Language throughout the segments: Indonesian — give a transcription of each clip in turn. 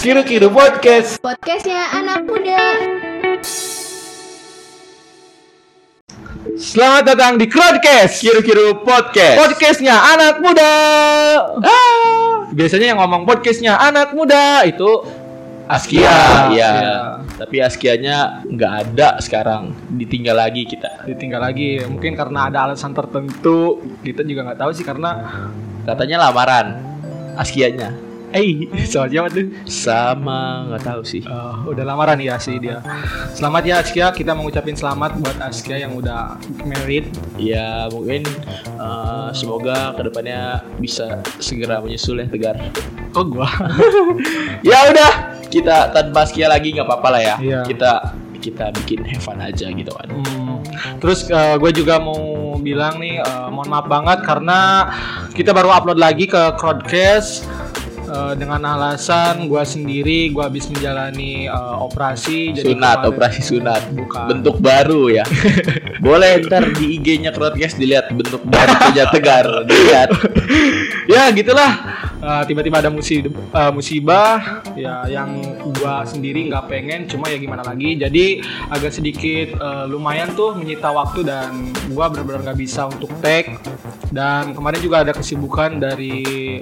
Kiru Kiru Podcast. Podcastnya anak muda. Selamat datang di Crowdcast. Kiru Kiru Podcast. Podcastnya anak muda. Ah. Biasanya yang ngomong podcastnya anak muda itu Askia, Iya. iya. Tapi Askianya nggak ada sekarang, ditinggal lagi kita. Ditinggal lagi, mungkin karena ada alasan tertentu. Kita juga nggak tahu sih karena Katanya lamaran Askianya eh soal siapa tuh? sama nggak tahu sih. Eh, udah lamaran ya sih dia. Selamat ya Askia, kita mau ngucapin selamat buat Askia yang udah married. Ya mungkin eh, semoga ke depannya bisa segera menyusul ya Tegar. Oh gua. Ya udah, kita tanpa Askia lagi nggak apa-apa lah ya. Iya. Kita kita bikin have fun aja gitu kan. Hmm. Terus gue juga mau bilang nih, eh, mohon maaf banget karena kita baru upload lagi ke Crowdcast eh, dengan alasan gue sendiri gue habis menjalani eh, operasi. sunat, kemarin- operasi sunat. Bukan. Bentuk baru ya. Boleh ntar di IG-nya Crowdcast dilihat bentuk baru punya Tegar. Dilihat. ya gitulah. Eh, tiba-tiba ada musibah, musibah ya yang gua sendiri nggak pengen cuma ya gimana lagi. Jadi agak sedikit eh, lumayan tuh menyita waktu dan gua benar-benar nggak bisa untuk tag dan kemarin juga ada kesibukan dari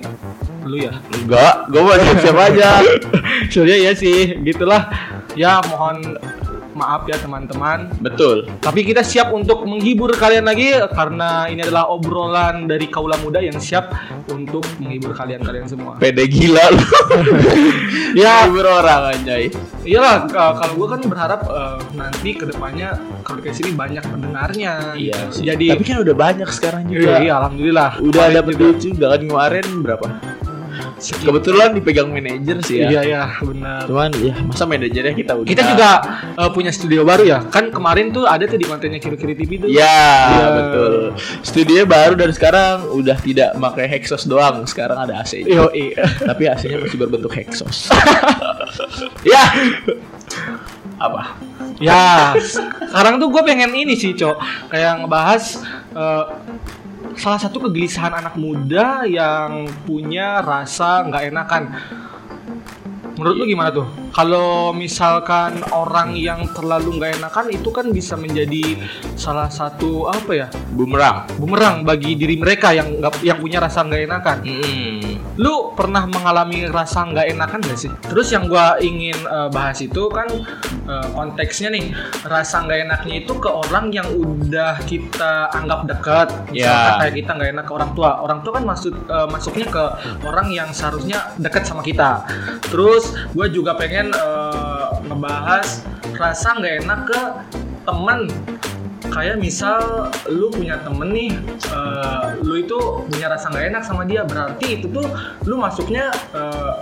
lu ya? Enggak, gue mau siap aja. Soalnya ya sih. Gitulah. Ya mohon maaf ya teman-teman Betul. tapi kita siap untuk menghibur kalian lagi karena ini adalah obrolan dari kaula muda yang siap untuk menghibur kalian-kalian semua. Pede gila lu. Ya. Hibur orang anjay. Iyalah ka- kalau gue kan berharap eh, nanti ke depannya podcast ini banyak pendengarnya. Iya sih. Jadi Tapi kan udah banyak sekarang juga. iya, alhamdulillah. Udah juga. duit juga kan kemarin berapa? Kebetulan dipegang manajer sih ya. Iya iya benar. Cuman ya masa manajernya kita udah. Kita juga eh, punya studio baru ya. Kan kemarin tuh ada tuh di kontennya kiri-kiri TV tuh. Ya, Iya. betul. Studionya baru dan sekarang udah tidak pakai Hexos doang. Sekarang ada AC. Yo, iya. Tapi AC-nya masih berbentuk Hexos. ya. Apa? Ya, sekarang tuh gue pengen ini sih, Cok. Kayak ngebahas eh, salah satu kegelisahan anak muda yang punya rasa nggak enakan. Menurut lu gimana tuh? Kalau misalkan orang yang terlalu nggak enakan itu kan bisa menjadi salah satu apa ya? Bumerang. Bumerang bagi diri mereka yang nggak yang punya rasa nggak enakan. Hmm. Lu pernah mengalami rasa nggak enakan gak sih? Terus yang gua ingin eh, bahas itu kan eh, konteksnya nih rasa nggak enaknya itu ke orang yang udah kita anggap dekat. Misalkan Ya. kayak kita nggak enak ke orang tua. Orang tua kan masuk eh, masuknya ke orang yang seharusnya dekat sama kita. Terus gue juga pengen eh, ngebahas rasa nggak enak ke temen. Kayak misal lu punya temen nih eh, lu itu punya rasa nggak enak sama dia berarti itu tuh lu masuknya eh,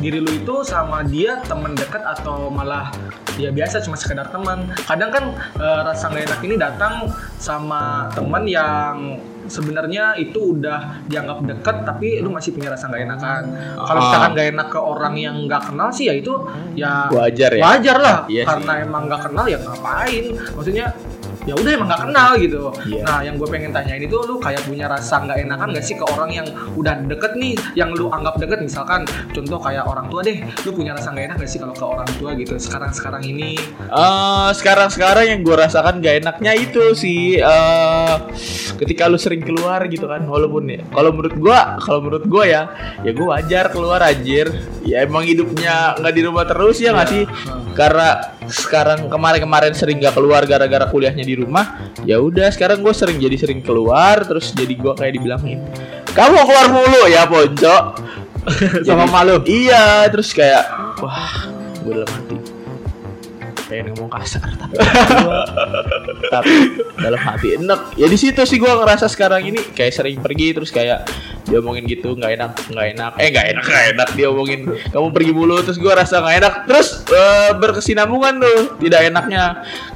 diri lu itu sama dia temen dekat atau malah ya biasa cuma sekedar teman kadang kan eh, rasa nggak enak ini datang sama teman yang sebenarnya itu udah dianggap deket tapi lu masih punya rasa nggak enakan kalau Ah. misalkan nggak enak ke orang yang nggak kenal sih ya itu ya Wajar ya. wajar lah Iya sih. karena emang nggak kenal ya ngapain maksudnya ya udah emang nggak kenal gitu. Iya. nah yang gue pengen tanyain itu lu kayak punya rasa nggak enakan gak sih ke orang yang udah deket nih yang lu anggap deket? Misalkan contoh kayak orang tua deh lu punya rasa nggak enak gak sih kalau ke orang tua gitu sekarang sekarang ini? Eh, sekarang-sekarang yang gue rasakan gak enaknya itu sih eh ketika lu sering keluar gitu kan walaupun ya kalau menurut gue kalau menurut gue ya ya gue wajar keluar anjir. Ya emang hidupnya nggak di rumah terus ya nggak Iya. sih? Karena sekarang kemarin-kemarin sering nggak keluar gara-gara kuliahnya di rumah ya udah sekarang gue sering jadi sering keluar terus jadi gue kayak dibilangin kamu keluar mulu ya ponco. Sama malu? Iya, terus kayak wah, gue dalam hati pengen ngomong kasar tapi tapi dalam hati enak. Ya di situ sih gue ngerasa sekarang ini kayak sering pergi terus kayak dia omongin gitu nggak enak nggak enak. Eh nggak enak nggak enak. Dia omongin kamu pergi mulu terus gue rasa nggak enak. Terus eh, berkesinambungan tuh tidak enaknya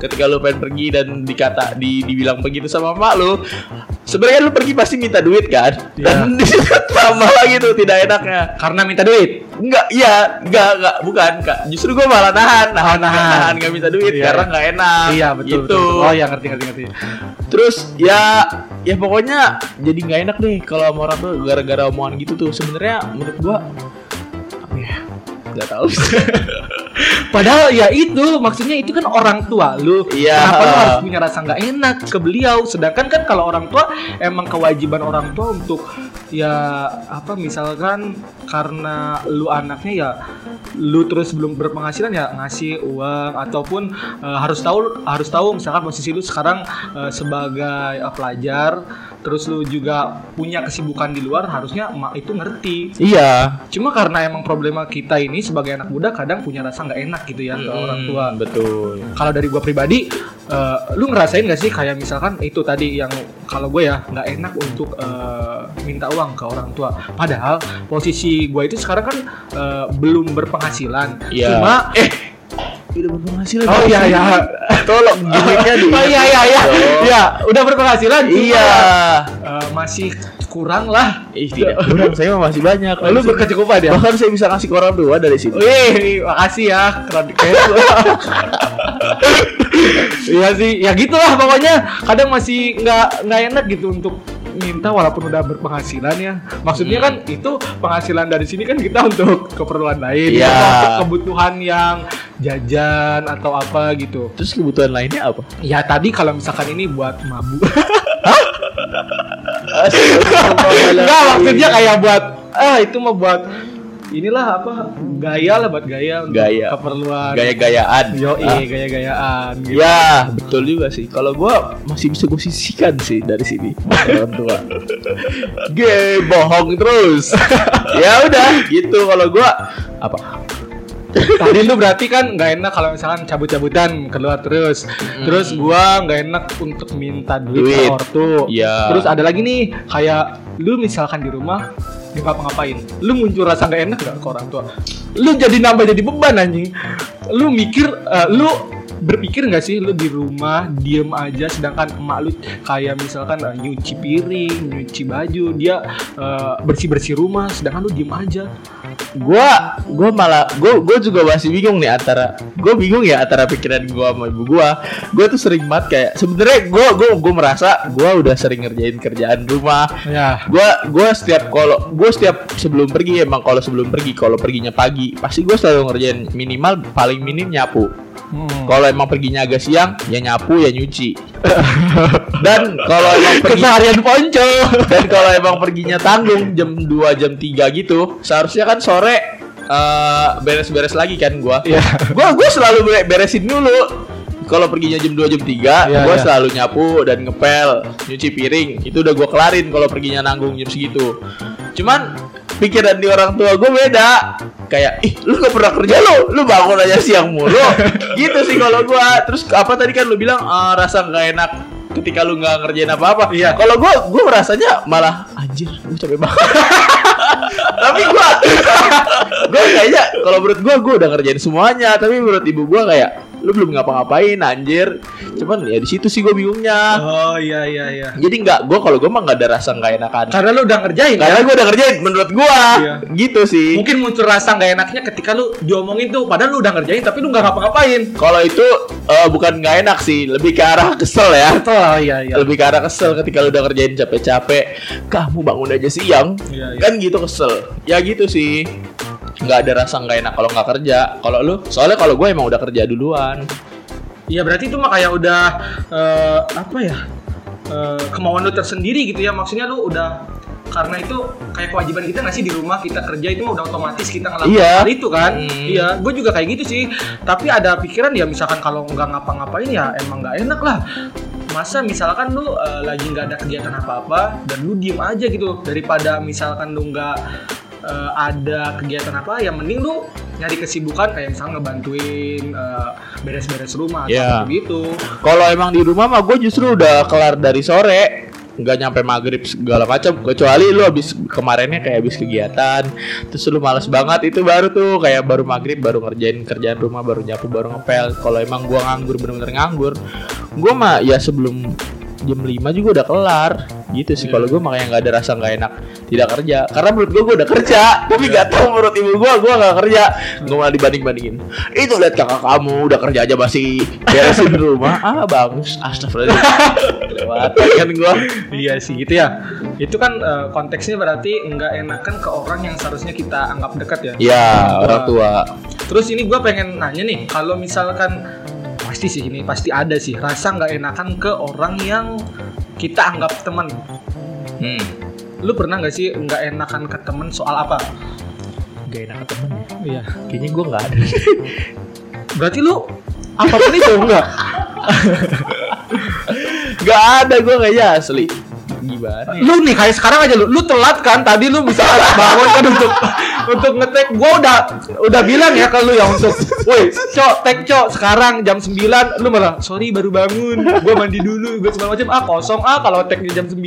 ketika lu pengen pergi dan dikata di dibilang begitu sama mak lu sebenarnya lu pergi pasti minta duit kan? Dan di situ tambah lagi tuh tidak enaknya. Karena minta duit Enggak, iya, enggak, enggak, bukan, Kak. Justru gue malah nahan, nahan, nahan. nahan, nahan, nggak minta duit Iya. karena nggak enak. iya betul, gitu. betul, betul. oh ya ngerti ngerti ngerti Terus ya, ya pokoknya jadi nggak enak deh kalau sama orang tuh gara-gara omongan gitu tuh. Sebenarnya menurut gua apa ya? nggak tahu Padahal ya itu maksudnya itu kan orang tua lu. Iya. Kenapa lu harus punya rasa nggak enak ke beliau? Sedangkan kan kalau orang tua emang kewajiban orang tua untuk ya apa misalkan karena lu anaknya ya lu terus belum berpenghasilan ya ngasih uang ataupun eh, harus tahu harus tahu misalkan posisi lu sekarang eh, sebagai eh, pelajar terus lu juga punya kesibukan di luar harusnya emak itu ngerti. Iya. Cuma karena emang problema kita ini sebagai anak muda kadang punya rasa nggak enak gitu ya ke orang tua. Hmm, betul. Kalau dari gua pribadi, eh, lu ngerasain gak sih kayak misalkan itu tadi yang kalau gue ya nggak enak untuk eh, minta uang ke orang tua. Padahal posisi gue itu sekarang kan eh, belum berpenghasilan. Iya. Cuma eh udah berpenghasilan Oh iya ya. tolong gimmicknya di Oh iya iya iya. Iya, udah berpenghasilan. cuma, iya eh, masih kurang lah. Ih, tidak kurang saya masih banyak Lu berkecukupan ya? bahkan saya bisa ngasih ke orang tua dari sini Wih, makasih ya, keren. Iya sih, ya gitulah pokoknya. Kadang masih nggak nggak enak gitu untuk minta walaupun udah berpenghasilan ya. Maksudnya kan itu penghasilan dari sini kan kita untuk keperluan lain, ya, untuk kebutuhan yang jajan atau apa gitu. terus kebutuhan lainnya apa Ya tadi kalau misalkan ini buat mabuk. Enggak, maksudnya kayak buat ah itu mah buat inilah apa gaya lah buat gaya untuk Gaya. keperluan gaya-gayaan yo Ah. gaya-gayaan gitu. Ya, betul juga sih. Kalau gua masih bisa gue sisihkan sih dari sini orang tua. Ge, bohong terus. ya udah, gitu kalau gua apa? Tadi lu berarti kan nggak enak kalau misalkan cabut-cabutan keluar terus. Terus gua nggak enak untuk minta duit, Duit. ke ortu. Iya. Terus ada lagi nih kayak lu misalkan di rumah nggak ngapa-ngapain. Lu muncul rasa nggak enak gak ke orang tua? Lu jadi nambah jadi beban anjing. Lu mikir eh, lu berpikir nggak sih lu di rumah diem aja sedangkan emak lu kayak misalkan eh, nyuci piring, nyuci baju, dia bersih bersih rumah sedangkan lu diem aja. Gua gua malah gua gua juga masih bingung nih antara gua bingung ya antara pikiran gua sama ibu gua. Gua tuh sering banget kayak sebenarnya gua gua gua merasa gua udah sering ngerjain kerjaan rumah. Ya. Gua gua setiap kalau gua setiap sebelum pergi emang kalau sebelum pergi kalau perginya pagi pasti gua selalu ngerjain minimal paling minim nyapu. Hmm. Kalau emang perginya agak siang, ya nyapu ya nyuci. dan kalau emang pergi Keseharian ponco. dan kalau emang perginya tanggung jam 2 jam 3 gitu, seharusnya kan sore eh, beres-beres lagi kan gua. Iya. Gua gua selalu bere- beresin dulu. Kalau perginya jam 2 jam 3, Iya, gua iya. selalu nyapu dan ngepel, nyuci piring. Itu udah gua kelarin kalau perginya nanggung jam segitu. Cuman pikiran di orang tua gue beda kayak ih lu gak pernah kerja lu lu bangun aja siang mulu. Gitu sih kalau gua. Terus apa tadi kan lu bilang eh, rasa nggak enak ketika lu nggak ngerjain apa-apa. Iya. kalau gua gua merasanya malah anjir gue capek banget. Tapi gua gua kayaknya kalau menurut gua gua udah ngerjain semuanya. Tapi menurut ibu gua kayak lu belum ngapa-ngapain anjir cuman ya di situ sih gua bingungnya Oh iya iya iya. jadi nggak gua kalau gua mah nggak ada rasa nggak enakan Karena lu udah ngerjain karena kan? gua udah ngerjain menurut gua Iya. gitu sih Mungkin muncul rasa nggak enaknya ketika lu diomongin tuh, padahal lu udah ngerjain tapi lu nggak ngapa-ngapain. kalau itu eh, bukan nggak enak sih lebih ke arah kesel ya Betul, oh, iya iya. lebih ke arah kesel ketika lu udah ngerjain capek-capek kamu bangun aja siang Iya, iya. kan gitu kesel ya gitu sih nggak ada rasa nggak enak kalau nggak kerja. Kalau lu? Soalnya kalau gue emang udah kerja duluan. Iya berarti itu mah kayak udah eh, apa ya eh, kemauan lu tersendiri gitu ya. Maksudnya lu udah karena itu kayak kewajiban kita nggak sih di rumah kita kerja itu mah udah otomatis kita ngelakuin Iya. hal itu kan? Hmm. iya gue juga kayak gitu sih. Tapi ada pikiran ya misalkan kalau nggak ngapa-ngapain ya emang nggak enak lah. Masa misalkan lu eh, lagi nggak ada kegiatan apa-apa dan lu diem aja gitu. Daripada misalkan lu nggak eh, ada kegiatan apa ya mending lu nyari kesibukan kayak misalnya ngebantuin eh, beres-beres rumah atau Iya. apa gitu kalau emang di rumah mah gue justru udah kelar dari sore. Nggak nyampe maghrib segala macam kecuali lu habis kemarinnya kayak habis kegiatan. Terus lu males banget itu baru tuh kayak baru maghrib baru ngerjain kerjaan rumah baru nyapu baru ngepel. Kalau emang gua nganggur bener-bener nganggur gua mah ya sebelum jam 5 juga udah kelar. Gitu sih kalau gue makanya nggak ada rasa nggak enak tidak kerja. Karena menurut gue gue udah kerja tapi nggak tahu menurut ibu gue gue nggak kerja. Gue malah dibanding bandingin itu lihat kakak kamu udah kerja aja masih beresin rumah. Ah bang astagfirullahaladzim. Lewat kan gue Iya sih gitu ya. Itu kan eh, konteksnya berarti nggak enakan ke orang yang seharusnya kita anggap dekat ya. ya orang tua. Terus ini gue pengen nanya nih, kalau misalkan pasti sih ini pasti ada sih rasa nggak enakan ke orang yang kita anggap teman. hmm. Lu pernah nggak sih nggak enakan ke temen soal apa? gak enak ke temen ya Iya. kayaknya gue nggak ada Berarti lu apa pun itu enggak? Gak ada gue kayaknya asli Gimana ya? lu nih kayak sekarang aja lu, lu telat kan tadi lu bisa bangun kan untuk untuk ngetek gua udah udah bilang ya ke lu ya untuk woi cok tek cok sekarang jam 9 lu malah sorry baru bangun gua mandi dulu gua segala macam ah kosong ah kalau teknya jam 9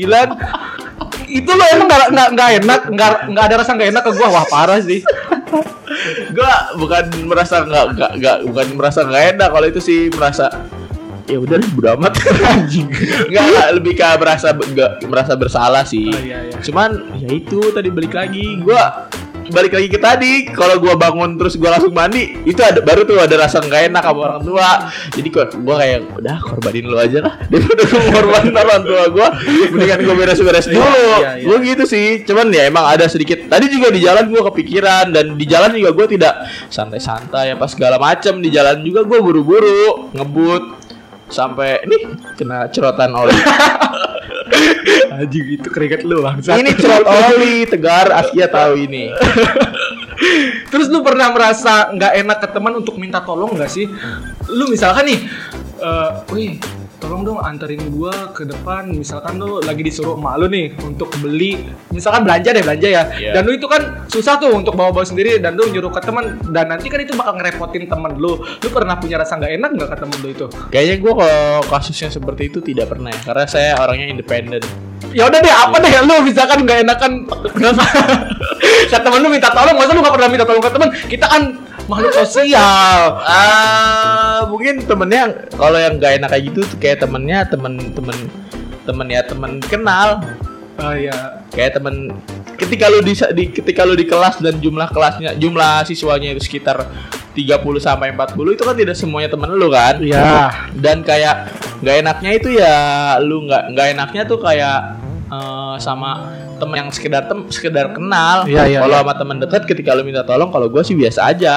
itu lo emang nggak nggak nggak enak nggak nggak ada rasa nggak enak ke gua? Wah parah sih. Gue bukan merasa nggak nggak nggak bukan merasa nggak enak kalau itu sih merasa ya udah bodo amat. Anjing. Nggak nggak, lebih ke merasa nggak merasa bersalah sih. Oh, iya, iya. cuman ya itu tadi balik lagi gue balik lagi ke tadi kalau gua bangun terus gua langsung mandi itu ada baru tuh ada rasa nggak enak sama orang tua. Jadi gua gua kayak udah korbanin lu aja lah daripada gua ngorbanin orang tua gua mendingan gua beres-beres Iya, dulu. iya, iya. gua gitu sih cuman ya emang ada sedikit tadi juga di jalan gua kepikiran dan di jalan juga gua tidak santai-santai apa segala macam di jalan juga gua buru-buru ngebut sampai nih kena cerotan oli Anjing itu keringet lu bang. Ini cerot oli tegar Asia tahu ini. Terus lu pernah merasa nggak enak ke teman untuk minta tolong nggak sih? Lu misalkan nih, eh, wih, tolong dong anterin gua ke depan. Misalkan lu lagi disuruh emak lu nih untuk beli, misalkan belanja deh belanja ya. Iya. Dan lu itu kan susah tuh untuk bawa-bawa sendiri dan lu nyuruh ke teman dan nanti kan itu bakal ngerepotin temen lu. Lu pernah punya rasa nggak enak nggak ke temen lu itu? Kayaknya gue kalau kasusnya seperti itu tidak pernah ya, karena saya orangnya independen. Ya udah deh, apa deh lu misalkan nggak enakan kenapa? ke temen lu minta tolong, masa lu nggak pernah minta tolong ke temen? Kita kan makhluk sosial. Mungkin temennya kalau yang gak enak kayak gitu tuh kayak temennya temen-temen temen ya temen kenal Oh iya. kayak temen ketika lu di, di ketika lu di kelas dan jumlah kelasnya jumlah siswanya itu sekitar 30 sampai 40 itu kan tidak semuanya temen lu kan Iya. dan kayak nggak enaknya itu ya lu nggak nggak enaknya tuh kayak eh, sama temen yang sekedar tem sekedar kenal Iya, iya, kalau iya. sama temen dekat ketika lu minta tolong kalau gue sih biasa aja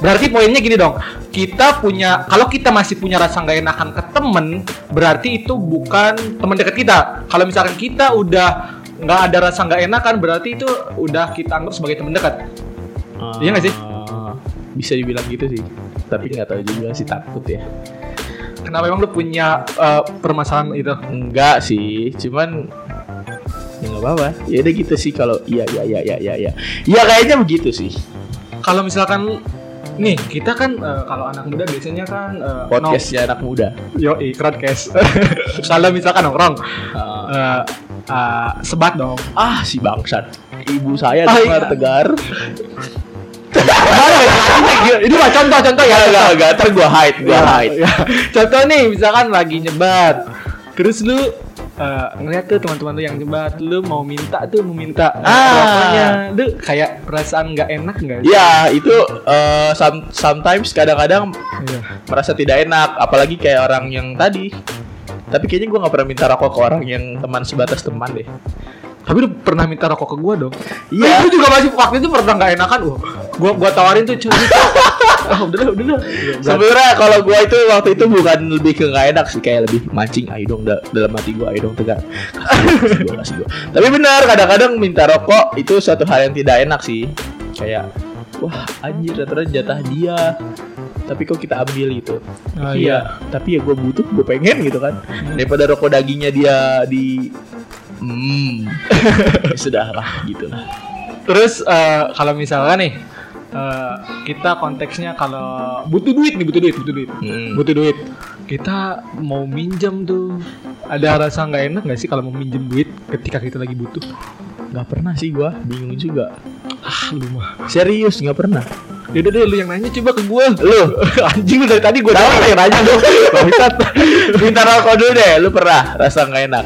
Berarti poinnya gini dong, kita punya kalau kita masih punya rasa nggak enakan ke temen, berarti itu bukan teman dekat kita. Kalau misalkan kita udah nggak ada rasa nggak enakan, berarti itu udah kita anggap sebagai teman dekat. Iya nggak sih? Eh, bisa dibilang gitu sih tapi nggak tahu juga sih takut ya Kenapa emang lu punya eh, permasalahan itu? enggak sih cuman ya nggak apa-apa ya udah gitu sih kalau iya iya iya iya iya iya ya kayaknya begitu sih Kalau misalkan nih kita kan eh, kalau anak muda biasanya kan eh, podcastnya anak muda yo ikrat cash. kalau misalkan nongkrong Ah, eh, eh, sebat dong. ah si bangsat ibu saya Ah, dengar iya. tegar Ini mah contoh-contoh ya. Enggak, enggak, enggak, ntar gua hide, gua Ya, hide. ya. Contoh nih, misalkan lagi nyebat, terus lu eh, ngeliat tuh teman-teman lu yang nyebat, lu mau minta tuh mau minta Ah. rokoknya, lu kayak perasaan nggak enak nggak? sih? Ya, itu eh, some- sometimes kadang-kadang Iya. merasa tidak enak, apalagi kayak orang yang tadi. Tapi kayaknya gua nggak pernah minta rokok ke orang yang teman sebatas teman deh. Tapi lu pernah minta rokok ke gua dong? Iya. Iya. Lu juga masih waktu itu pernah nggak enakan, wah. Gua gua tawarin tuh cuy. oh, udah udah lah. Sebenarnya kalau gua itu waktu itu bukan lebih ke nggak enak sih, kayak lebih mancing, ayo dong da- dalam hati gua, ayo dong tegar. Kasih gua, kasih gua. Tapi benar, kadang-kadang minta rokok itu suatu hal yang tidak enak sih. Kayak, wah anjir ternyata jatah dia. Tapi kok kita ambil gitu. Ah, Tapi iya. ya, tapi ya gue butuh, gue pengen gitu kan. Daripada rokok dagingnya dia di, hmm, ya sudah lah gitu lah. Terus eh, kalau misalkan nih eh, kita konteksnya kalau butuh duit nih butuh duit butuh duit Hmm. butuh duit kita mau minjem tuh ada rasa nggak enak nggak sih kalau mau minjem duit ketika kita lagi butuh Gak pernah sih gue, bingung juga. ah lu mah Serius nggak pernah. Yaudah deh lu yang nanya coba ke gue Lu Anjing lu dari tadi gue Tahu yang nanya lu Bangsat minta rokok dulu deh. Lu pernah rasa nggak enak?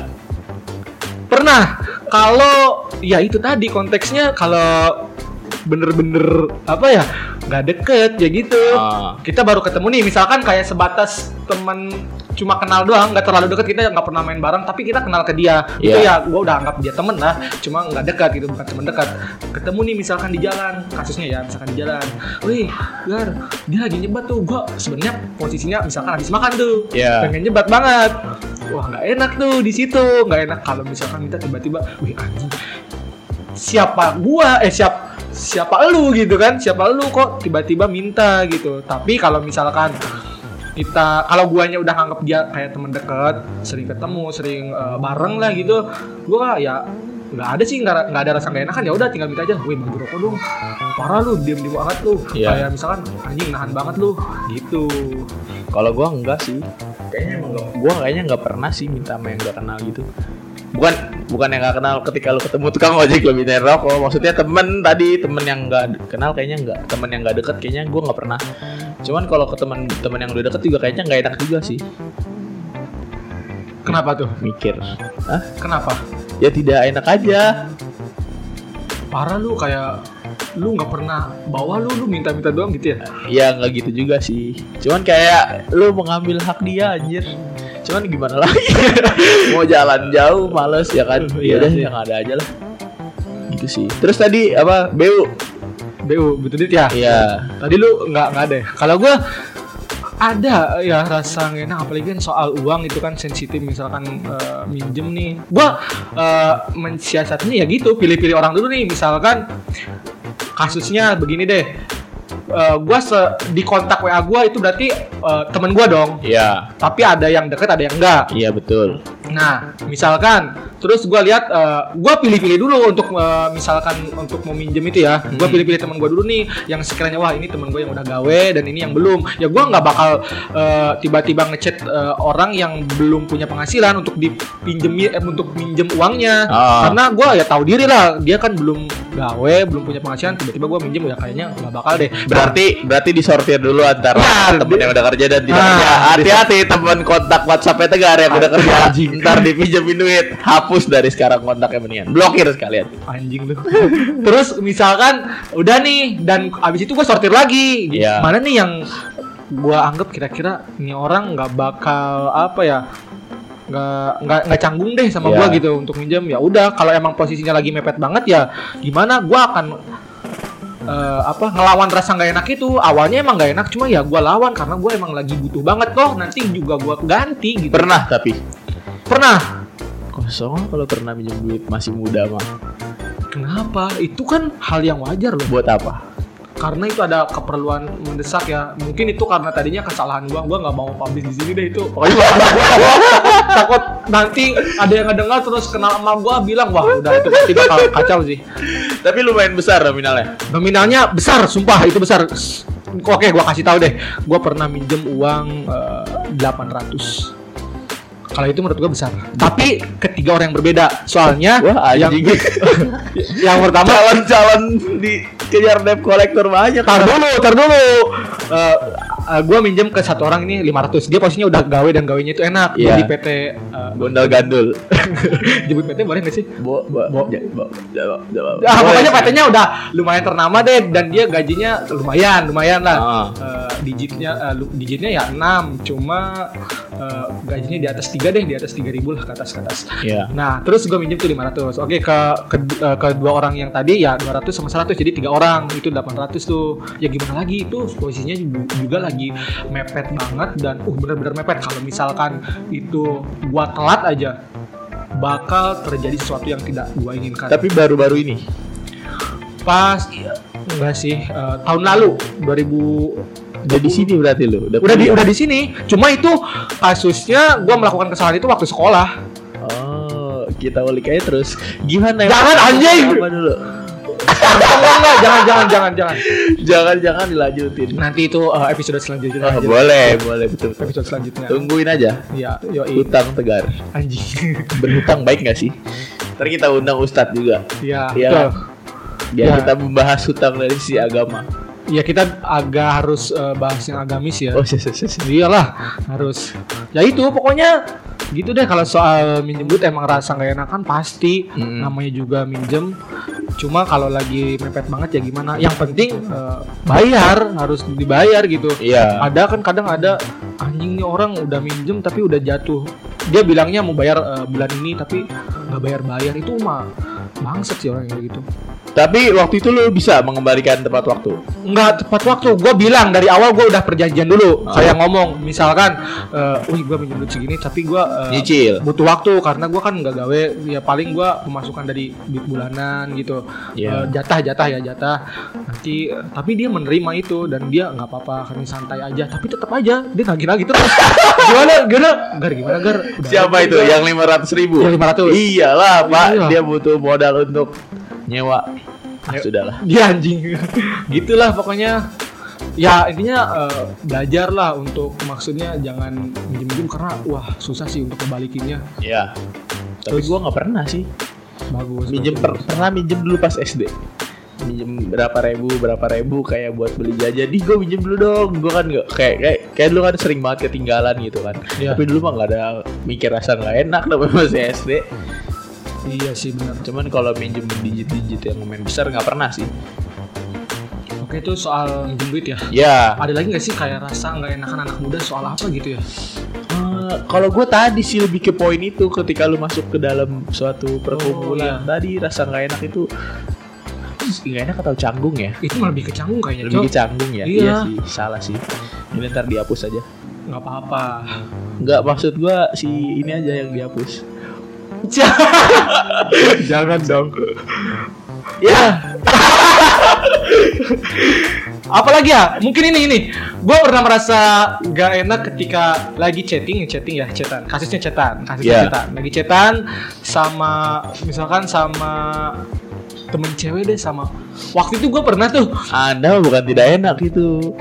Pernah. Kalau Ya itu tadi konteksnya Kalau Bener-bener Apa ya nggak deket ya gitu. Ah. kita baru ketemu nih misalkan kayak sebatas teman cuma kenal doang nggak terlalu deket kita nggak pernah main bareng tapi kita kenal ke dia. Itu Iya. ya gue udah anggap dia temen lah cuma nggak dekat gitu bukan teman dekat ketemu nih misalkan di jalan kasusnya ya misalkan di jalan. Wih gar dia lagi nyebat tuh gue sebenarnya posisinya misalkan habis makan tuh. Iya. pengen nyebat banget wah nggak enak tuh di situ. Nggak enak kalau misalkan kita tiba-tiba wih anjing siapa gua? Eh siap siapa lu? gitu kan. Siapa lu kok tiba-tiba minta? gitu. Tapi kalau misalkan kita kalau guanya udah nganggap dia kayak teman dekat sering ketemu sering eh, bareng lah gitu gua ya nggak ada sih nggak nggak ada rasa nggak enakan. Ya udah tinggal minta aja wih bagi rokok dong. Parah lu diem diem banget lu. Iya. kayak misalkan anjing nahan banget lu. Gitu. Kalau gua enggak sih. Kayaknya emang. Gua kayaknya enggak pernah sih minta sama yang enggak kenal gitu. Bukan bukan yang enggak kenal ketika lu ketemu tukang ojek lu mintain rokok. Maksudnya temen tadi, temen yang enggak kenal kayaknya enggak. Temen yang enggak deket kayaknya gua enggak pernah. Cuman kalau ke temen temen yang udah deket juga kayaknya enggak enak juga sih. kenapa tuh Mikir. Hah? kenapa Ya tidak enak aja. parah lu kayak lu nggak pernah bawa lu lu minta-minta doang gitu ya Ya enggak gitu juga sih. Cuman kayak lu mengambil hak dia anjir. Cuman gimana lagi? Mau jalan jauh males ya kan. Iya Ya udah sih. yang ada aja lah. Gitu sih. Terus tadi apa? BU. BU betul ya Iya. tadi lu nggak nggak ada ya? kalau gua ada ya rasa nggak enak apalagi kan soal uang itu kan sensitif misalkan eh, minjem nih gua eh, mensiasatinya ya gitu pilih-pilih orang dulu nih misalkan kasusnya begini deh Eh, gua se- di kontak WA gua itu berarti eh, temen gua dong Iya. tapi ada yang deket ada yang enggak Iya betul. Nah, misalkan terus gua lihat eh, gua pilih-pilih dulu untuk eh, misalkan untuk mau minjem itu ya. Gua pilih-pilih teman gua dulu nih yang sekiranya wah ini teman gua yang udah gawe dan ini yang belum. Ya gua nggak bakal eh, tiba-tiba ngechat eh, orang yang belum punya penghasilan untuk dipinjemi eh, untuk minjem uangnya. Ah. Karena gua ya tahu diri lah, dia kan belum gawe, belum punya penghasilan, tiba-tiba gua minjem ya kayaknya nggak bakal deh. Berarti berarti disortir dulu antara Ya, temen di- yang udah kerja dan tidak Ah, kerja. Hati-hati teman kontak WhatsApp Tegar yang udah kerja. Ntar dipinjemin duit, hapus dari sekarang kontaknya mendingan. Blokir sekalian. anjing lu. Terus misalkan udah nih dan abis itu gue sortir lagi. Iya. Mana nih yang gua anggap kira-kira ini orang nggak bakal apa ya nggak nggak nggak canggung deh sama Iya. gua gitu untuk minjem ya udah kalau emang posisinya lagi mepet banget ya gimana gua akan eh, apa ngelawan rasa nggak enak itu awalnya emang nggak enak cuma ya gua lawan karena gua emang lagi butuh banget kok nanti juga gua ganti gitu Pernah tapi pernah? Kosong kalau pernah minjem duit masih muda mah. kenapa? Itu kan hal yang wajar loh. Buat apa? karena itu ada keperluan mendesak ya. Mungkin itu karena tadinya kesalahan gua. Gua nggak mau publish di sini deh itu. Pokoknya takut, nanti ada yang ngedengar terus kenal sama gua bilang wah udah itu pasti bakal kacau sih. Tapi lumayan besar nominalnya. nominalnya besar sumpah itu besar. Oke gua kasih tahu deh. Gua pernah minjem uang eh, 800 kalau itu menurut gua besar tapi ketiga orang yang berbeda soalnya Wah, yang yang pertama Calon-calon di kejar debt collector banyak. Tar dulu, tar dulu. Eh, eh, gua minjem ke satu orang ini 500. Dia posisinya udah gawe dan gawenya itu enak. Iya. Jadi PT eh, Gondal gandul. jemput PT boleh nggak sih? Bo, bo, Bo- ja- bo, jawab. Ah, pokoknya PT-nya udah lumayan ternama deh dan dia gajinya lumayan, lumayan lah. Ah. Eh, digitnya lu- digitnya ya 6, cuma eh, gajinya di atas 3 deh, di atas 3000 lah ke atas ke atas. Iya. Nah, terus gue minjem tuh 500. Oke, ke, ke eh, kedua orang yang tadi ya 200 sama 100 jadi tiga orang itu 800 tuh. Ya gimana lagi itu posisinya ju- juga lagi mepet banget dan uh bener-bener mepet kalau misalkan itu gua telat aja bakal terjadi sesuatu yang tidak gua inginkan. Tapi baru-baru ini. Pas enggak sih eh, tahun lalu 2000 Udah di sini berarti lu. udah di udah di sini. Cuma itu kasusnya gua melakukan kesalahan itu waktu sekolah. Oh, kita ulik aja terus. Gimana? ya? Jangan, anjing! Apa dulu? Enggak, enggak, jangan jangan jangan jangan. Jangan-jangan dilanjutin. Nanti itu eh, episode selanjutnya Oh, aja. boleh, boleh betul. Episode selanjutnya. Tungguin aja. Iya, yoi. Hutang tegar. Anjing. Berhutang baik nggak sih? Ntar kita undang Ustadz juga. Iya, Iya betul. kan? Biar Ya. kita membahas hutang dari sisi agama. ya kita agak harus eh, bahas yang agamis ya. Oh, sih, sih, sih. Iyalah harus. Ya itu pokoknya gitu deh kalau soal minjem duit emang rasa nggak enakan pasti. Mm. Namanya juga minjem. Cuma kalau lagi mepet banget ya gimana. Yang penting eh, bayar harus dibayar gitu. Iya. Ada kan kadang ada anjing nih orang udah minjem tapi udah jatuh. Dia bilangnya mau bayar eh, bulan ini tapi nggak bayar-bayar itu mah bangsat sih orang yang kayak gitu. Tapi waktu itu lu bisa mengembalikan tepat waktu. Nggak tepat waktu. Gue bilang dari awal gue udah perjanjian dulu. Oh. Kayak ngomong, misalkan, eh, wih gue minjem duit segini, tapi gue Nyicil. butuh waktu karena gue kan nggak gawe. Ya paling gue pemasukan dari duit bulanan gitu. Iya. Eh, jatah jatah ya jatah. Nanti, eh, tapi dia menerima itu dan dia nggak apa-apa, kami santai aja. Tapi tetap aja dia nagih-nagih terus. gimana, gimana? Gar gimana gar? Udah Siapa itu? gua. Yang 500 ribu? Yang 500. Iyalah, Pak. Iya. Dia butuh modal untuk nyewa. Ah, sudahlah. dia anjing gitulah pokoknya ya intinya eh, belajar lah untuk maksudnya jangan minjem-minjem karena wah susah sih untuk kebalikinnya Ya. Tapi gua nggak pernah sih. bagus Minjem per- pernah minjem dulu pas SD. Minjem berapa ribu, berapa ribu kayak buat beli jajan. Di gue minjem dulu dong. Gue kan nggak kayak kayak kayak dulu kan sering banget ketinggalan gitu kan. Iya. Tapi dulu mah nggak ada mikir rasa nggak enak namanya masih SD. Iya sih benar. Cuman kalau minjem digit-digit yang lumayan besar nggak pernah sih. oke itu soal minjem duit ya? Ya. ada lagi nggak sih kayak rasa nggak enakan anak muda soal apa gitu ya? Eh, kalau gue tadi sih lebih ke poin itu ketika lu masuk ke dalam suatu perkumpulan. Iya. tadi rasa nggak enak itu nggak enak atau canggung ya? Itu malah lebih kecanggung kayaknya lebih ke canggung ya? Iya. sih salah sih. Ini ntar dihapus aja. Nggak apa-apa. Nggak maksud gue si ini aja yang dihapus jangan dong. Ya. Apalagi ya? Mungkin ini ini. Gue pernah merasa gak enak ketika lagi chatting chatting ya chatan. Kasusnya chatan kasusnya Yeah. chatan. Lagi chatan sama misalkan sama temen cewek deh sama. Waktu itu gue pernah tuh. Anda bukan tidak enak itu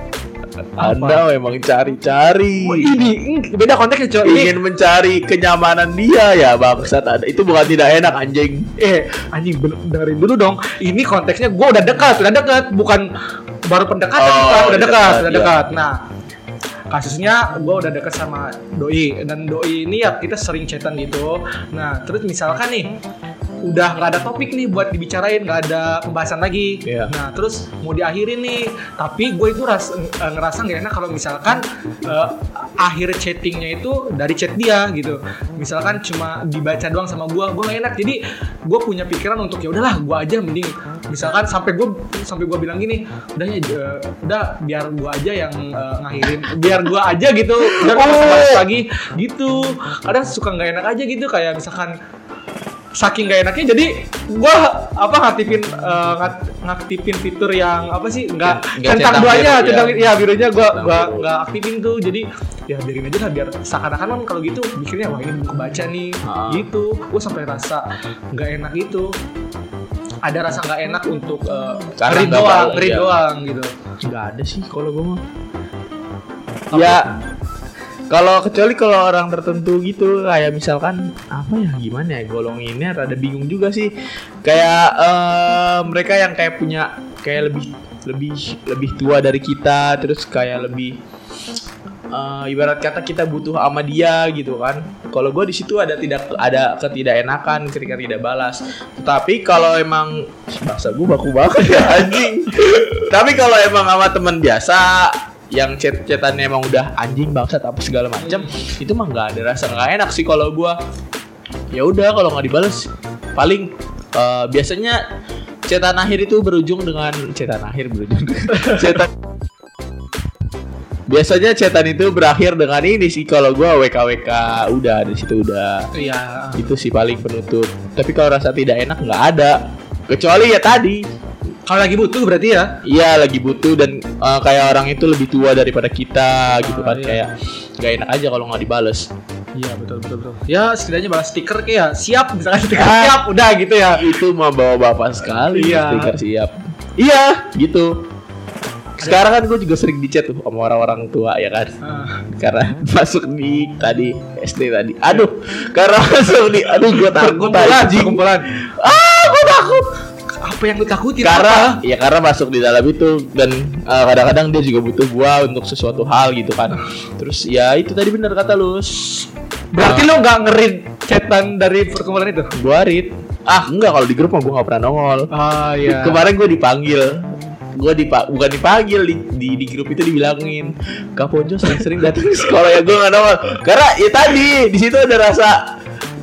anda memang cari-cari. Oh, ini ini beda konteksnya cowok ini ingin mencari kenyamanan dia ya bangsat. Ada itu bukan tidak enak anjing. Eh anjing dengerin dulu dong. Ini konteksnya gue udah dekat udah dekat. Bukan baru pendekatan Oh, bukan, udah udah dekat dekat, udah iya. dekat. Nah kasusnya gue udah deket sama doi. Dan doi ini ya kita sering chatan gitu. Nah terus misalkan nih udah nggak ada topik nih buat dibicarain nggak ada pembahasan lagi. Iya. nah terus mau diakhirin nih. Tapi gue itu ras, eh, ngerasa nggak enak kalau misalkan eh, akhir chattingnya itu dari chat dia gitu. Misalkan cuma dibaca doang sama gue gue nggak enak. Jadi gue punya pikiran untuk ya udahlah gue aja mending. Misalkan sampai gue sampai gue bilang gini udah ya eh, udah biar gue aja yang eh, ngakhirin biar gue aja gitu biar Oh. lagi. Gitu. Kadang suka nggak enak aja gitu kayak misalkan saking gak enaknya jadi gua apa ngaktifin eh, ngat- ngaktifin fitur yang apa sih nggak centang duanya biru, centang ya. ya birunya gua Centang gua biru. nggak aktifin tuh jadi ya biarin aja lah biar seakan-akan kan kalau gitu mikirnya wah ini belum kebaca nih Ah. gitu gua sampai rasa nggak enak gitu ada rasa nggak enak untuk eh, Karena read nggak doang read iya. doang gitu nggak ada sih kalau gue mah ya kalau kecuali kalau orang tertentu gitu kayak misalkan apa ya gimana ya golonginnya rada bingung juga sih. Kayak eh, mereka yang kayak punya kayak lebih lebih lebih tua dari kita terus kayak lebih eh, ibarat kata kita butuh sama dia gitu kan. Kalau gue di situ ada tidak ada ketidakenakan ketika tidak balas. Tapi kalau emang bahasa gue baku banget ya anjing. Tapi kalau emang sama teman biasa yang chat chatannya emang udah anjing bangsat apa segala macam itu mah nggak ada rasa nggak enak sih kalau gua. Ya udah kalau nggak dibales paling eh, biasanya chatan akhir itu berujung dengan chatan akhir berujung chatan biasanya chatan itu berakhir dengan ini sih kalau gua WKWK udah di situ udah. Iya. Itu sih paling penutup. Tapi kalau rasa tidak enak nggak ada. Kecuali ya tadi kalau lagi butuh berarti ya Iya lagi butuh dan uh, kayak orang itu lebih tua daripada kita gitu Ah, kan iya. kayak gak enak aja kalau nggak dibales. iya betul betul betul ya setidaknya balas stiker kayak siap misalkan stiker Ah. siap udah gitu ya Itu mah bawa bapak sekali Iya. stiker siap. Iya gitu. Sekarang kan gue juga sering dicat tuh sama orang-orang tua ya kan. Ah. Karena masuk di tadi SD tadi. Aduh, karena masuk di aduh gue takut perkumpulan anjing. perkumpulan Ah, gue takut. Apa yang lu takutin? Karena apa? ya karena masuk di dalam itu dan uh, kadang-kadang dia juga butuh gua untuk sesuatu hal gitu kan. Terus ya itu tadi benar kata lu. Berarti lu nggak ngerin chatan dari perkumpulan itu? Gua read. Ah enggak kalau di grup mah gua nggak pernah nongol. Ah iya. Kemarin gua dipanggil. Gua dipa bukan dipanggil di, di, di grup itu dibilangin kak Ponco sering-sering datang ke sekolah. Ya gua nggak nongol. Karena ya tadi di situ ada rasa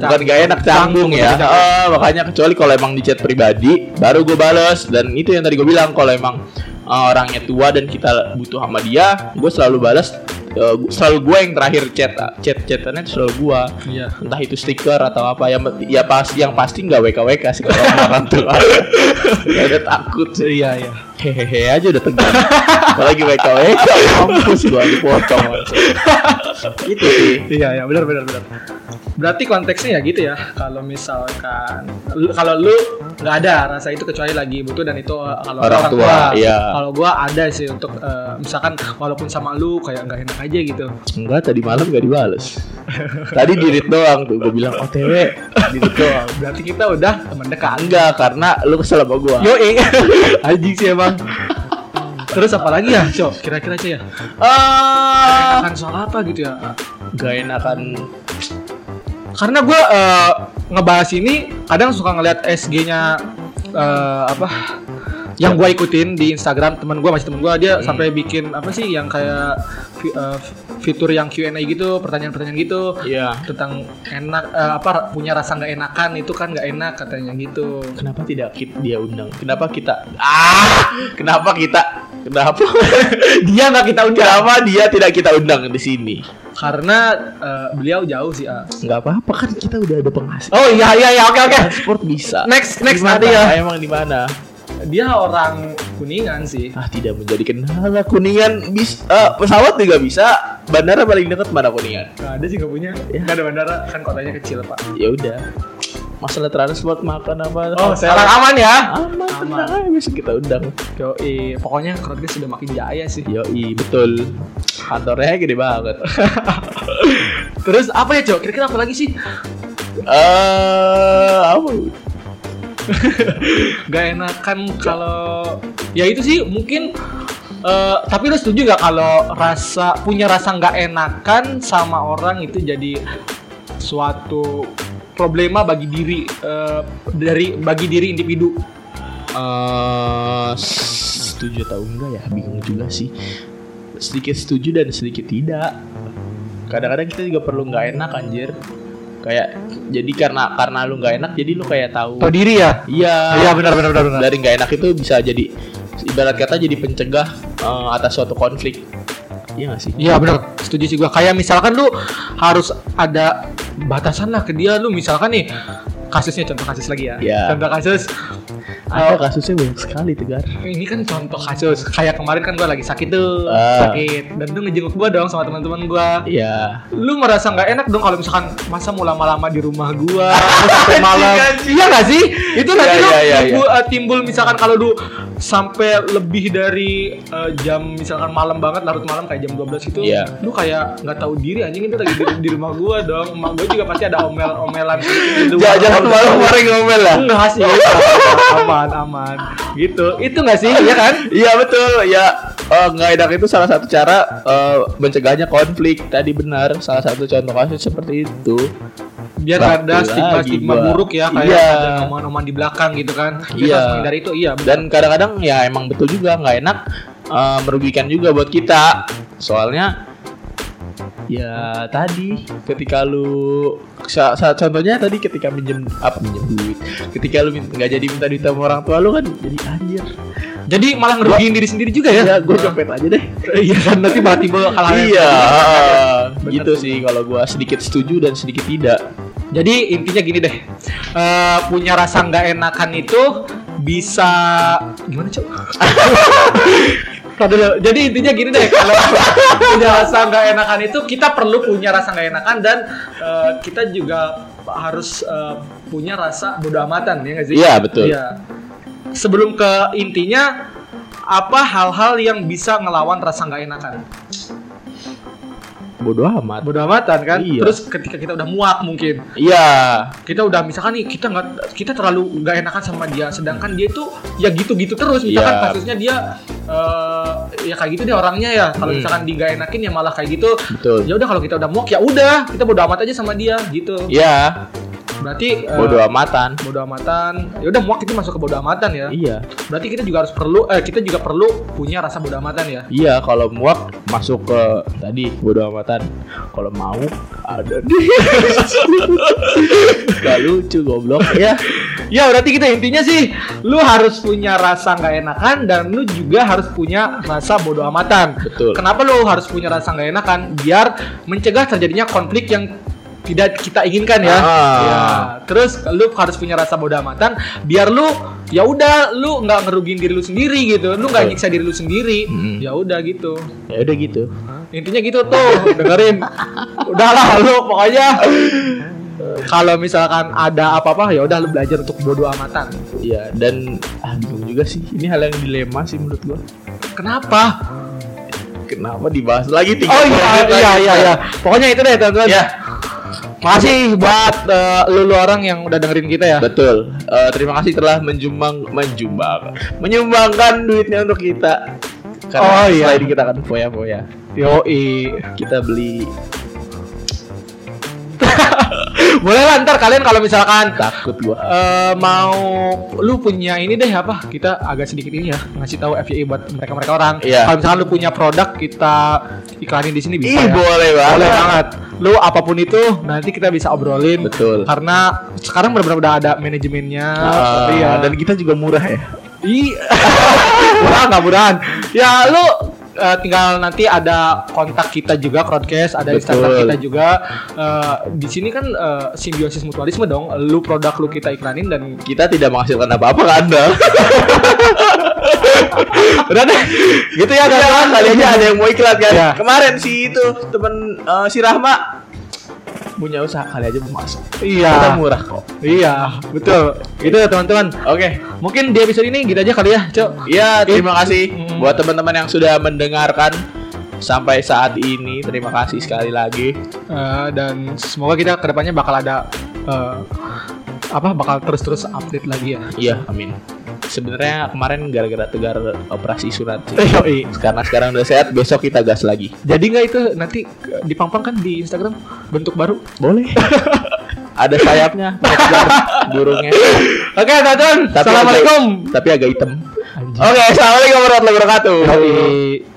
bukan gak enak canggung ya. Canggung, Eh, makanya kecuali kalau emang di chat pribadi baru gue bales. Dan itu yang tadi gue bilang kalau emang eh, orangnya tua dan kita butuh sama dia gue selalu balas eh, gua- selalu gue yang terakhir chat chat chatannya selalu gue iya. Entah itu stiker atau apa yang ya pas yang pasti nggak WK WK sih kalau orang tua. Ya udah takut. Sih iya iya. Hehehe aja udah tegang. Apalagi WK WK mampus gua dipotong langsung. itu sih Iya ya benar benar benar. Berarti konteksnya ya gitu ya. Kalau misalkan lu- kalau lu nggak ada rasa itu kecuali lagi butuh dan itu uh, kalau Orang tua, iya. Kalau gua ada sih untuk uh, misalkan walaupun sama lu kayak nggak enak aja gitu. enggak tadi malam gak dibales tadi dirit doang tuh gue bilang OTW dirit doang Berarti kita udah teman dekat. enggak karena lu kesel sama gua Yo anjing sih emang. Terus apa lagi ya, Cok? Kira-kira aja ya. ah Akan soal apa gitu ya? gak enakan karena gue eh, ngebahas ini kadang suka ngeliat SG-nya eh, apa yang gue ikutin di Instagram teman gue masih teman gue dia sampai bikin apa sih yang kayak eh, fitur yang Q&A gitu pertanyaan-pertanyaan gitu Iya. tentang enak eh, apa punya rasa nggak enakan itu kan nggak enak katanya gitu Kenapa tidak kita dia undang? Kenapa kita ah? Kenapa kita? Kenapa? dia nggak kita undang Kenapa dia tidak kita undang di sini? karena eh, beliau jauh sih ah. Nggak apa-apa kan kita udah ada penghasilan. oh iya iya iya oke oke Transport bisa. next next Di mana? nanti ya Emang di mana? dia orang kuningan sih Ah tidak menjadi kendala kuningan bis eh, pesawat juga bisa. Bandara paling dekat mana kuningan? Nggak ada sih nggak punya. Ya. Nggak ada bandara kan kotanya kecil pak. Ya udah. Masalah transport makan apa? Oh sekarang aman ya. aman, Aman. tenang bisa kita undang. Yoi, pokoknya Krotgis sudah makin jaya sih. Yoi betul. Kantornya gede banget. Terus apa ya cok? Kira-kira apa lagi sih? Eh apa? Gak enakan kalau ya itu sih mungkin. eh, tapi lu setuju nggak kalau rasa punya rasa nggak enakan sama orang itu jadi suatu problema bagi diri eh, dari bagi diri individu. Eh, setuju atau enggak ya? Bingung juga sih. Sedikit setuju dan sedikit tidak. Kadang-kadang kita juga perlu nggak enak anjir. Kayak jadi karena karena lu nggak enak jadi lu kayak tahu. Tahu diri ya? iya. Iya benar benar benar benar. dari nggak enak itu bisa jadi ibarat kata jadi pencegah eh, atas suatu konflik iya nggak sih Iya benar, setuju sih gua. Kayak misalkan lu harus ada batasan lah ke dia lu misalkan nih kasusnya contoh kasus lagi ya. Iya. Contoh kasus ada kasusnya banyak sekali tegar. Ini kan contoh kasus kayak kemarin kan gua lagi sakit tuh Ah. sakit. Dan tuh ngejenguk gua dong sama teman-teman gua. Iya. Lu merasa nggak enak dong kalau misalkan masa mau lama-lama di rumah gua terus sampai malam? iya nggak sih? Itu nanti Iya, lu iya, iya, timbul, eh, timbul misalkan kalau lu sampai lebih dari eh, jam misalkan malam banget larut malam kayak jam 12 itu Iya. lu kayak nggak tahu diri anjing itu lagi di, di rumah gua dong. Emak gua juga pasti ada omel-omelan gitu jangan malam kemarin ngomel lah. Enggak sih aman aman. Gitu. Itu nggak sih? Ya kan? Iya betul. Ya eh, nggak enak itu salah satu cara eh, mencegahnya konflik. Tadi benar salah satu contoh kasus seperti itu. Biar Bakti ada stigma lagi stigma gua. buruk ya kayak Iya. ada omongan-omongan di belakang gitu kan. Iya. menghindari itu. Iya benar. dan kadang-kadang ya emang betul juga. Nggak enak eh, merugikan juga buat kita. Soalnya ya tadi ketika lu sa- sa- contohnya tadi ketika minjem apa minjem duit? Ketika lu nggak jadi minta duit sama orang tua lu kan jadi anjir. Jadi malah ngerugiin diri sendiri juga ya? Ya gue copet aja deh. Iya kan nanti malah timbul hal-hal yang iya. Bener gitu sih. sih kalau gua sedikit setuju dan sedikit tidak. Jadi intinya gini deh, Eh, punya rasa nggak enakan itu bisa gimana cok? Tadi dulu. Jadi intinya gini deh, kalau punya rasa nggak enakan itu kita perlu punya rasa nggak enakan dan eh, kita juga harus eh, punya rasa bodo amatan ya nggak sih? Iya, betul. Iya. Sebelum ke intinya, apa hal-hal yang bisa ngelawan rasa nggak enakan? Bodo amat. bodo amatan kan Iya. terus ketika kita udah muak mungkin Iya. kita udah misalkan nih kita nggak kita terlalu nggak enakan sama dia sedangkan dia itu ya gitu-gitu terus misalkan Iya. kasusnya dia eh, ya kayak gitu dia orangnya ya kalau Hmm. misalkan di nggak enakin ya malah kayak gitu ya udah kalau kita udah muak ya udah kita bodo amat aja sama dia gitu Iya, berarti eh, bodo amatan. bodo amatan ya udah muak itu masuk ke bodo amatan ya Iya. berarti kita juga harus perlu eh kita juga perlu punya rasa bodo amatan ya Iya, kalau muak masuk ke tadi bodo amatan. Kalau mau ada deh. Gak lucu goblok ya. Ya berarti kita intinya sih lu harus punya rasa nggak enakan dan lu juga harus punya rasa bodoh amatan. Betul. Kenapa lu harus punya rasa nggak enakan? Biar mencegah terjadinya konflik yang tidak kita inginkan ya. Ah. Ya. Terus lu harus punya rasa bodoh amatan biar lu ya udah lu nggak ngerugiin diri lu sendiri gitu. Lu nggak nyiksa diri lu sendiri. Mm. Ya udah gitu. Ya udah gitu. Intinya gitu tuh, dengerin. Udahlah lu pokoknya kalau misalkan ada apa-apa ya udah lu belajar untuk bodoh amatan. Iya, dan bingung juga sih. Ini hal yang dilema sih menurut gua. Kenapa? Kenapa dibahas lagi tiga Oh iya lagi? iya iya iya. Pokoknya itu deh teman-teman. Ya. Makasih buat eh, lu, lu orang yang udah dengerin kita ya. Betul. Eh, terima kasih telah menjumbang menjumbang menyumbangkan duitnya untuk kita. Karena Oh, iya. setelah ini kita akan foya-foya. Yoi. Kita beli Boleh lah ntar kalian kalau misalkan takut gua. eh, mau lu punya ini deh apa? Kita agak sedikit ini ya ngasih tahu FYI buat mereka-mereka orang. Iya. Kalau misalkan lu punya produk kita iklanin di sini bisa Ih, ya. boleh banget. Boleh banget. Lu apa pun itu nanti kita bisa obrolin. Betul. Karena sekarang benar-benar udah ada manajemennya. Ah, iya. Dan kita juga murah ya. Iya. murah nggak murahan. Ya lu eh, tinggal nanti ada kontak kita juga Crowdcast, ada Betul. Instagram kita juga. Eh, di sini kan eh, simbiosis mutualisme dong. Lu produk lu kita iklanin dan Kita tidak menghasilkan apa-apa ke Anda. udah deh. Gitu ya teman-teman. kali aja ada yang mau iklan kan. Ya. Kemarin si itu temen eh, si Rahma punya usaha kali aja mau masuk. Kita Iya. murah kok. Iya, betul. Gitu ya teman-teman. Oke. Mungkin di episode ini gitu aja kali ya, Cok. Ya, terima kasih Hmm. buat teman-teman yang sudah mendengarkan sampai saat ini. Terima kasih sekali lagi. Eh, dan semoga kita ke depannya bakal ada eh, apa bakal terus-terus update lagi ya. Iya, amin. Sebenarnya kemarin gara-gara tegar operasi sunat sih. Yoi. Karena sekarang udah sehat, besok kita gas lagi. Jadi nggak itu nanti dipang-pang kan di Instagram bentuk baru? Boleh. Ada sayapnya, burungnya. Oke, teman-teman. Tapi Assalamualaikum. agak- tapi agak hitam. Oke, assalamualaikum warahmatullahi wabarakatuh. Yoi.